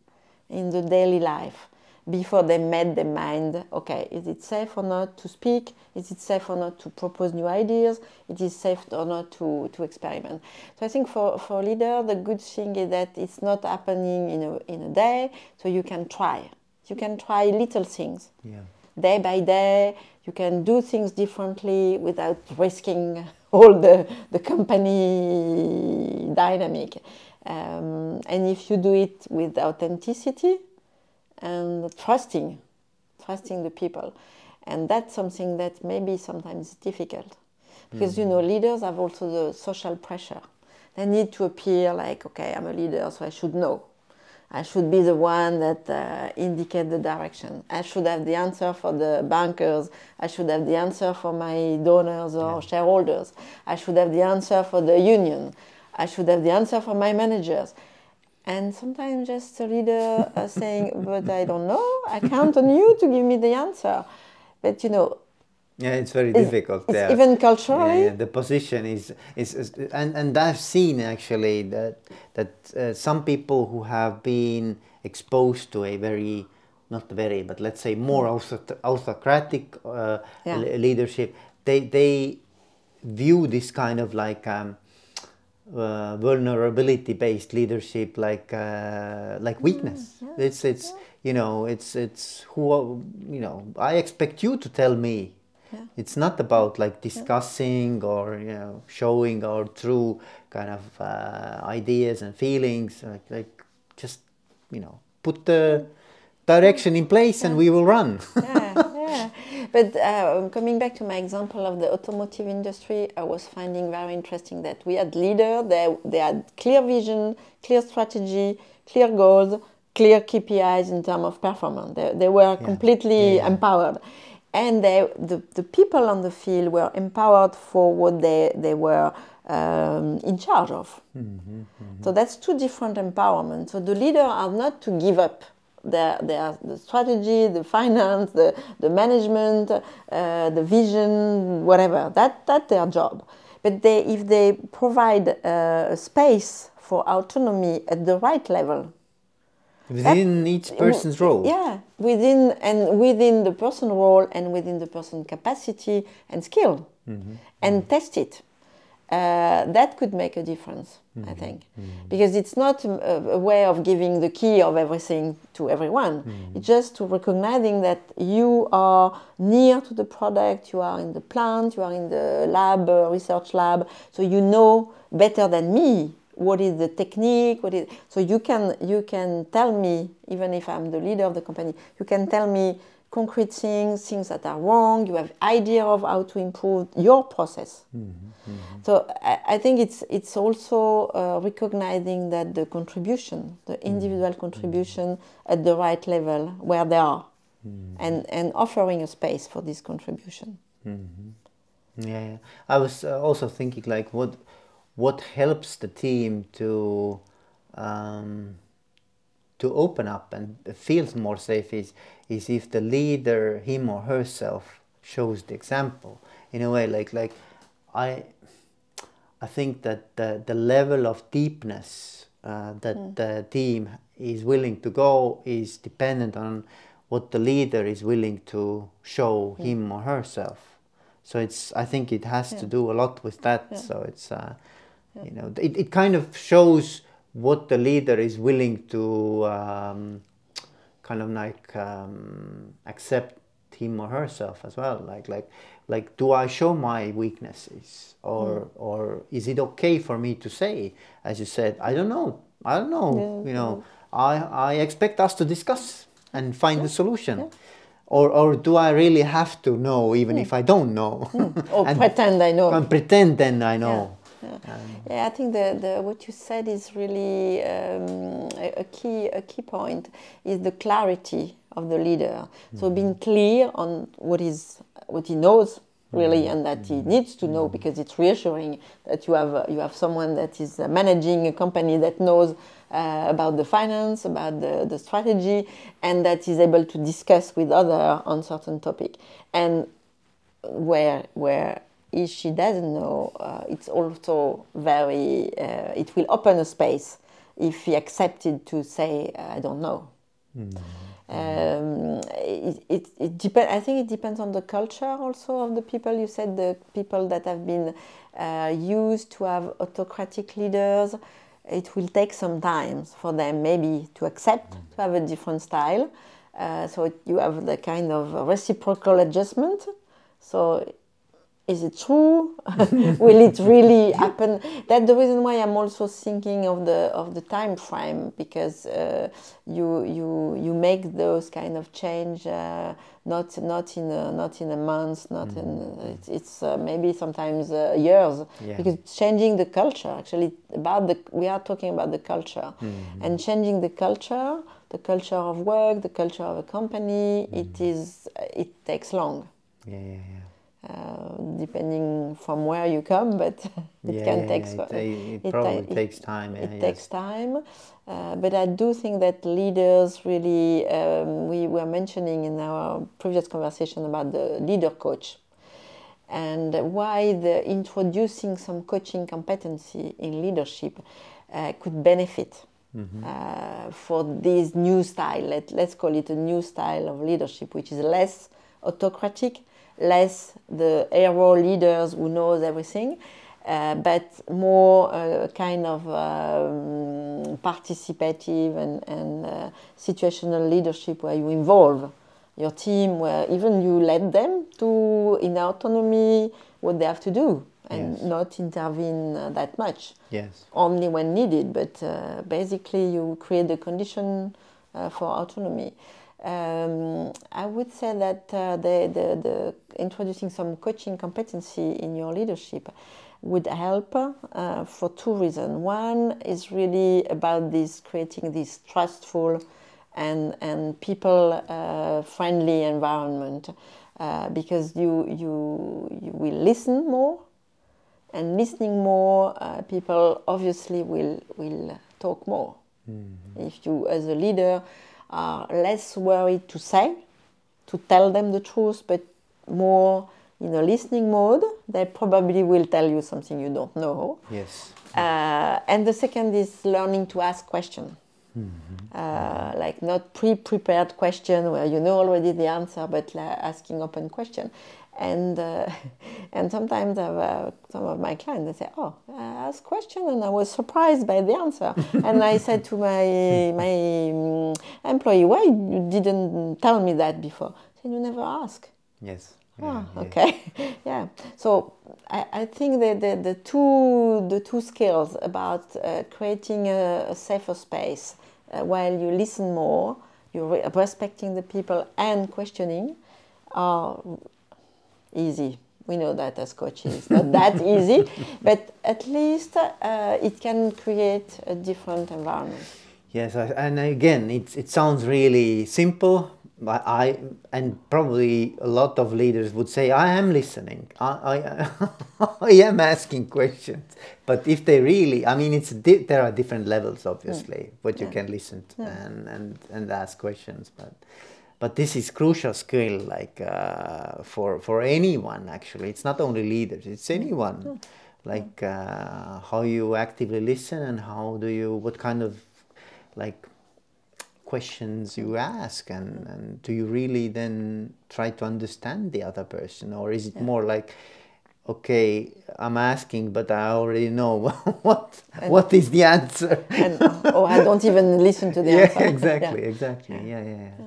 Speaker 2: in the daily life before they made their mind okay is it safe or not to speak? Is it safe or not to propose new ideas? It is safe or not to, to experiment? So i think for, for leader the good thing is that it's not happening in a, in a day so you can try. You can try little things.
Speaker 1: Yeah.
Speaker 2: Day by day. You can do things differently without risking all the, the company dynamic. Um, and if you do it with authenticity and trusting, trusting the people, and that's something that maybe sometimes is difficult because mm-hmm. you know leaders have also the social pressure. They need to appear like, okay, I'm a leader, so I should know. I should be the one that uh, indicate the direction. I should have the answer for the bankers. I should have the answer for my donors or yeah. shareholders. I should have the answer for the union. I should have the answer for my managers. And sometimes just a leader uh, saying, but I don't know, I count on you to give me the answer. But you know,
Speaker 1: yeah, it's very it's, difficult.
Speaker 2: It's
Speaker 1: yeah.
Speaker 2: Even culturally,
Speaker 1: yeah, the position is, is, is and and I've seen actually that that uh, some people who have been exposed to a very not very, but let's say more mm. autocratic uh, yeah. leadership, they they view this kind of like um, uh, vulnerability based leadership like uh, like weakness. Mm, yeah, it's it's yeah. you know it's it's who you know I expect you to tell me yeah. It's not about like discussing yeah. or you know showing our true kind of uh, ideas and feelings. Like, like just you know put the direction in place yeah. and we will run.
Speaker 2: yeah, yeah. But uh, coming back to my example of the automotive industry, I was finding very interesting that we had leaders. They they had clear vision, clear strategy, clear goals, clear KPIs in terms of performance. They, they were completely empowered and they, the, the people on the field were empowered for what they, they were um, in charge of. Mm-hmm, mm-hmm. So that's two different empowerment. So the leader are not to give up their, their the strategy, the finance, the, the management, uh, the vision, whatever. That that's their job. But they, if they provide uh, a space for autonomy at the right level,
Speaker 1: within that, each person's role
Speaker 2: yeah within and within the person role and within the person capacity and skill mm-hmm. and mm-hmm. test it uh, that could make a difference mm-hmm. i think mm-hmm. because it's not a, a, way of giving the key of everything to everyone mm-hmm. it's just to recognizing that you are near to the product you are in the plant you are in the lab uh, research lab so you know better than me what is the technique what is so you can you can tell me even if i'm the leader of the company you can tell me concrete things things that are wrong you have idea of how to improve your process mm-hmm, mm-hmm. so I, I, think it's it's also uh, recognizing that the contribution the mm-hmm. individual mm-hmm. contribution at the right level where they are mm-hmm. and and offering a space for this contribution
Speaker 1: mm-hmm. yeah, yeah, i was uh, also thinking like what what helps the team to um, to open up and feels more safe is is if the leader him or herself shows the example in a way like like I I think that the, the level of deepness uh, that mm. the team is willing to go is dependent on what the leader is willing to show mm. him or herself. So it's I think it has yeah. to do a lot with that. Yeah. So it's uh, you know, it, it kind of shows what the leader is willing to um, kind of like um, accept him or herself as well. Like like like, do I show my weaknesses, or mm. or is it okay for me to say, as you said, I don't know, I don't know, yeah, you know, yeah. I I expect us to discuss and find yeah. a solution. Or, or do I really have to know even mm. if I don't know?
Speaker 2: Mm. Or pretend I know.
Speaker 1: And pretend then I know.
Speaker 2: Yeah, um, yeah I think the, the what you said is really um, a, a, key a key point is the clarity of the leader. Mm. So being clear on what is what he knows really mm. and that he needs to know because it's reassuring that you have uh, you have someone that is uh, managing a company that knows uh, about the finance about the, the strategy and that is able to discuss with other on certain topic and where where if she doesn't know, uh, it's also very, uh, it will open a space if he accepted to say, I don't know. Mm. Um, it, it, it depend, I think it depends on the culture also of the people. You said the people that have been uh, used to have autocratic leaders, it will take some time for them maybe to accept mm. to have a different style. Uh, so you have the kind of reciprocal adjustment. So is it true? Will it really happen? That's the reason why I'm also thinking of the of the time frame because uh, you you you make those kind of change uh, not not in a, not in a month, not mm. in it's, it's uh, maybe sometimes uh, years yeah. because changing the culture actually about the we are talking about the culture mm. and changing the culture, the culture of work, the culture of a company, mm. it is it takes long.
Speaker 1: Yeah, yeah, yeah.
Speaker 2: Uh, depending from where you come, but it
Speaker 1: yeah,
Speaker 2: can take.
Speaker 1: It, it, it probably takes time.
Speaker 2: Yeah, it yes. takes time, uh, but I do think that leaders really. Um, we were mentioning in our previous conversation about the leader coach, and why the introducing some coaching competency in leadership uh, could benefit. Mm-hmm. Uh, for this new style, let, let's call it a new style of leadership, which is less autocratic, less the hero leaders who knows everything, uh, but more uh, kind of um, participative and, and uh, situational leadership where you involve your team, where even you let them to in autonomy what they have to do and yes. not intervene uh, that much.
Speaker 1: Yes.
Speaker 2: Only when needed, but uh, basically you create the condition uh, for autonomy. Um, I would say that uh, the, the, the, introducing some coaching competency in your leadership would help uh, for two reasons. One is really about this creating this trustful and, and people uh, friendly environment uh, because you, you, you will listen more and listening more, uh, people obviously will, will talk more. Mm-hmm. If you, as a leader, are less worried to say, to tell them the truth, but more in a listening mode, they probably will tell you something you don't know.
Speaker 1: Yes.
Speaker 2: Uh, and the second is learning to ask questions. Mm-hmm. Uh, like not pre-prepared question where you know already the answer, but asking open question and uh, and sometimes uh, some of my clients they say, "Oh, I asked question and I was surprised by the answer." and I said to my my um, employee, "Why you didn't tell me that before?" I said, "You never ask."
Speaker 1: Yes.
Speaker 2: Yeah, oh, okay. yeah. So I, I think that the, the two the two skills about uh, creating a, a, safer space uh, while you listen more, you're respecting the people and questioning are easy. We know that as coaches, it's not that easy, but at least uh, it can create a different environment.
Speaker 1: Yes, and again, it, it sounds really simple, but I and probably a lot of leaders would say, "I am listening. I I, I am asking questions." But if they really, I mean, it's there are different levels, obviously, mm. what you yeah. can listen yeah. and and and ask questions, but but this is crucial skill like uh, for for anyone actually it's not only leaders it's anyone mm. like uh, how you actively listen and how do you what kind of like questions you ask and, and do you really then try to understand the other person or is it yeah. more like okay i'm asking but i already know what and what is the answer
Speaker 2: and, oh i don't even listen to the
Speaker 1: yeah,
Speaker 2: answer
Speaker 1: exactly yeah. exactly yeah yeah, yeah.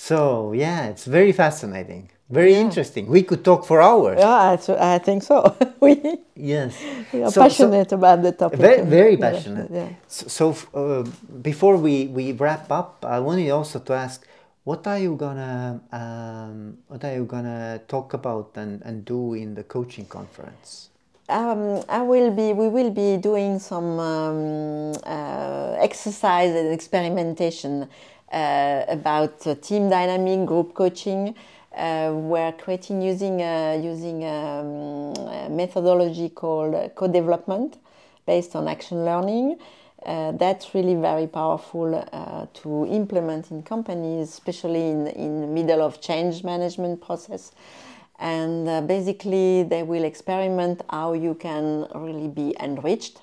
Speaker 1: So yeah, it's very fascinating, very yeah. interesting. We could talk for hours.
Speaker 2: Yeah, I, think so. we
Speaker 1: yes,
Speaker 2: we are so, passionate so about the topic.
Speaker 1: Very, very passionate. Yeah. So, so uh, before we, we wrap up, I wanted also to ask, what are you gonna um, what are you gonna talk about and, and do in the coaching conference?
Speaker 2: Um, I will be. We will be doing some um, uh, exercise and experimentation about team dynamic, group coaching. Uh, we're creating using using um, a methodology called co-development based on action learning. Uh, that's really very powerful uh, to implement in companies, especially in in the middle of change management process. And uh, basically, they will experiment how you can really be enriched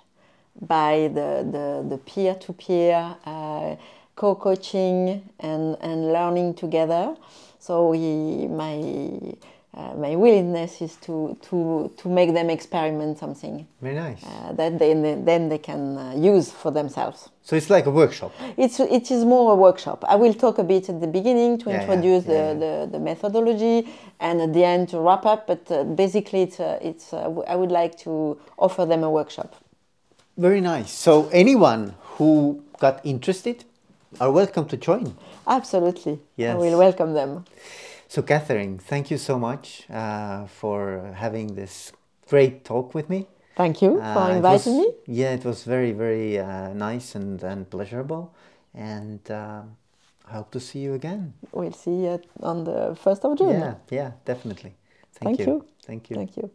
Speaker 2: by the the, the peer-to-peer co-coaching and, and learning together. So we, my uh, my willingness is to, to, to make them experiment something
Speaker 1: Very nice.
Speaker 2: uh, that they, then they can uh, use for themselves.
Speaker 1: So it's like a workshop.
Speaker 2: It's, it is more a workshop. I will talk a bit at the beginning to
Speaker 1: Yeah,
Speaker 2: introduce
Speaker 1: yeah, yeah.
Speaker 2: the, The, the methodology and at the end to wrap up, but uh, basically it's, uh, it's, uh, I would like to offer them a workshop.
Speaker 1: Very nice. So anyone who got interested are welcome to join.
Speaker 2: Absolutely. I
Speaker 1: Yes.
Speaker 2: will welcome them.
Speaker 1: So Catherine, thank you so much uh, for having this great talk with me.
Speaker 2: Thank you
Speaker 1: Uh,
Speaker 2: for inviting
Speaker 1: was-
Speaker 2: me.
Speaker 1: Yeah, it was very, very uh, nice and, and pleasurable. And um I hope to see you again.
Speaker 2: We'll see you on the 1st of June.
Speaker 1: Yeah, yeah, definitely.
Speaker 2: Thank you.
Speaker 1: Thank you.
Speaker 2: Thank you.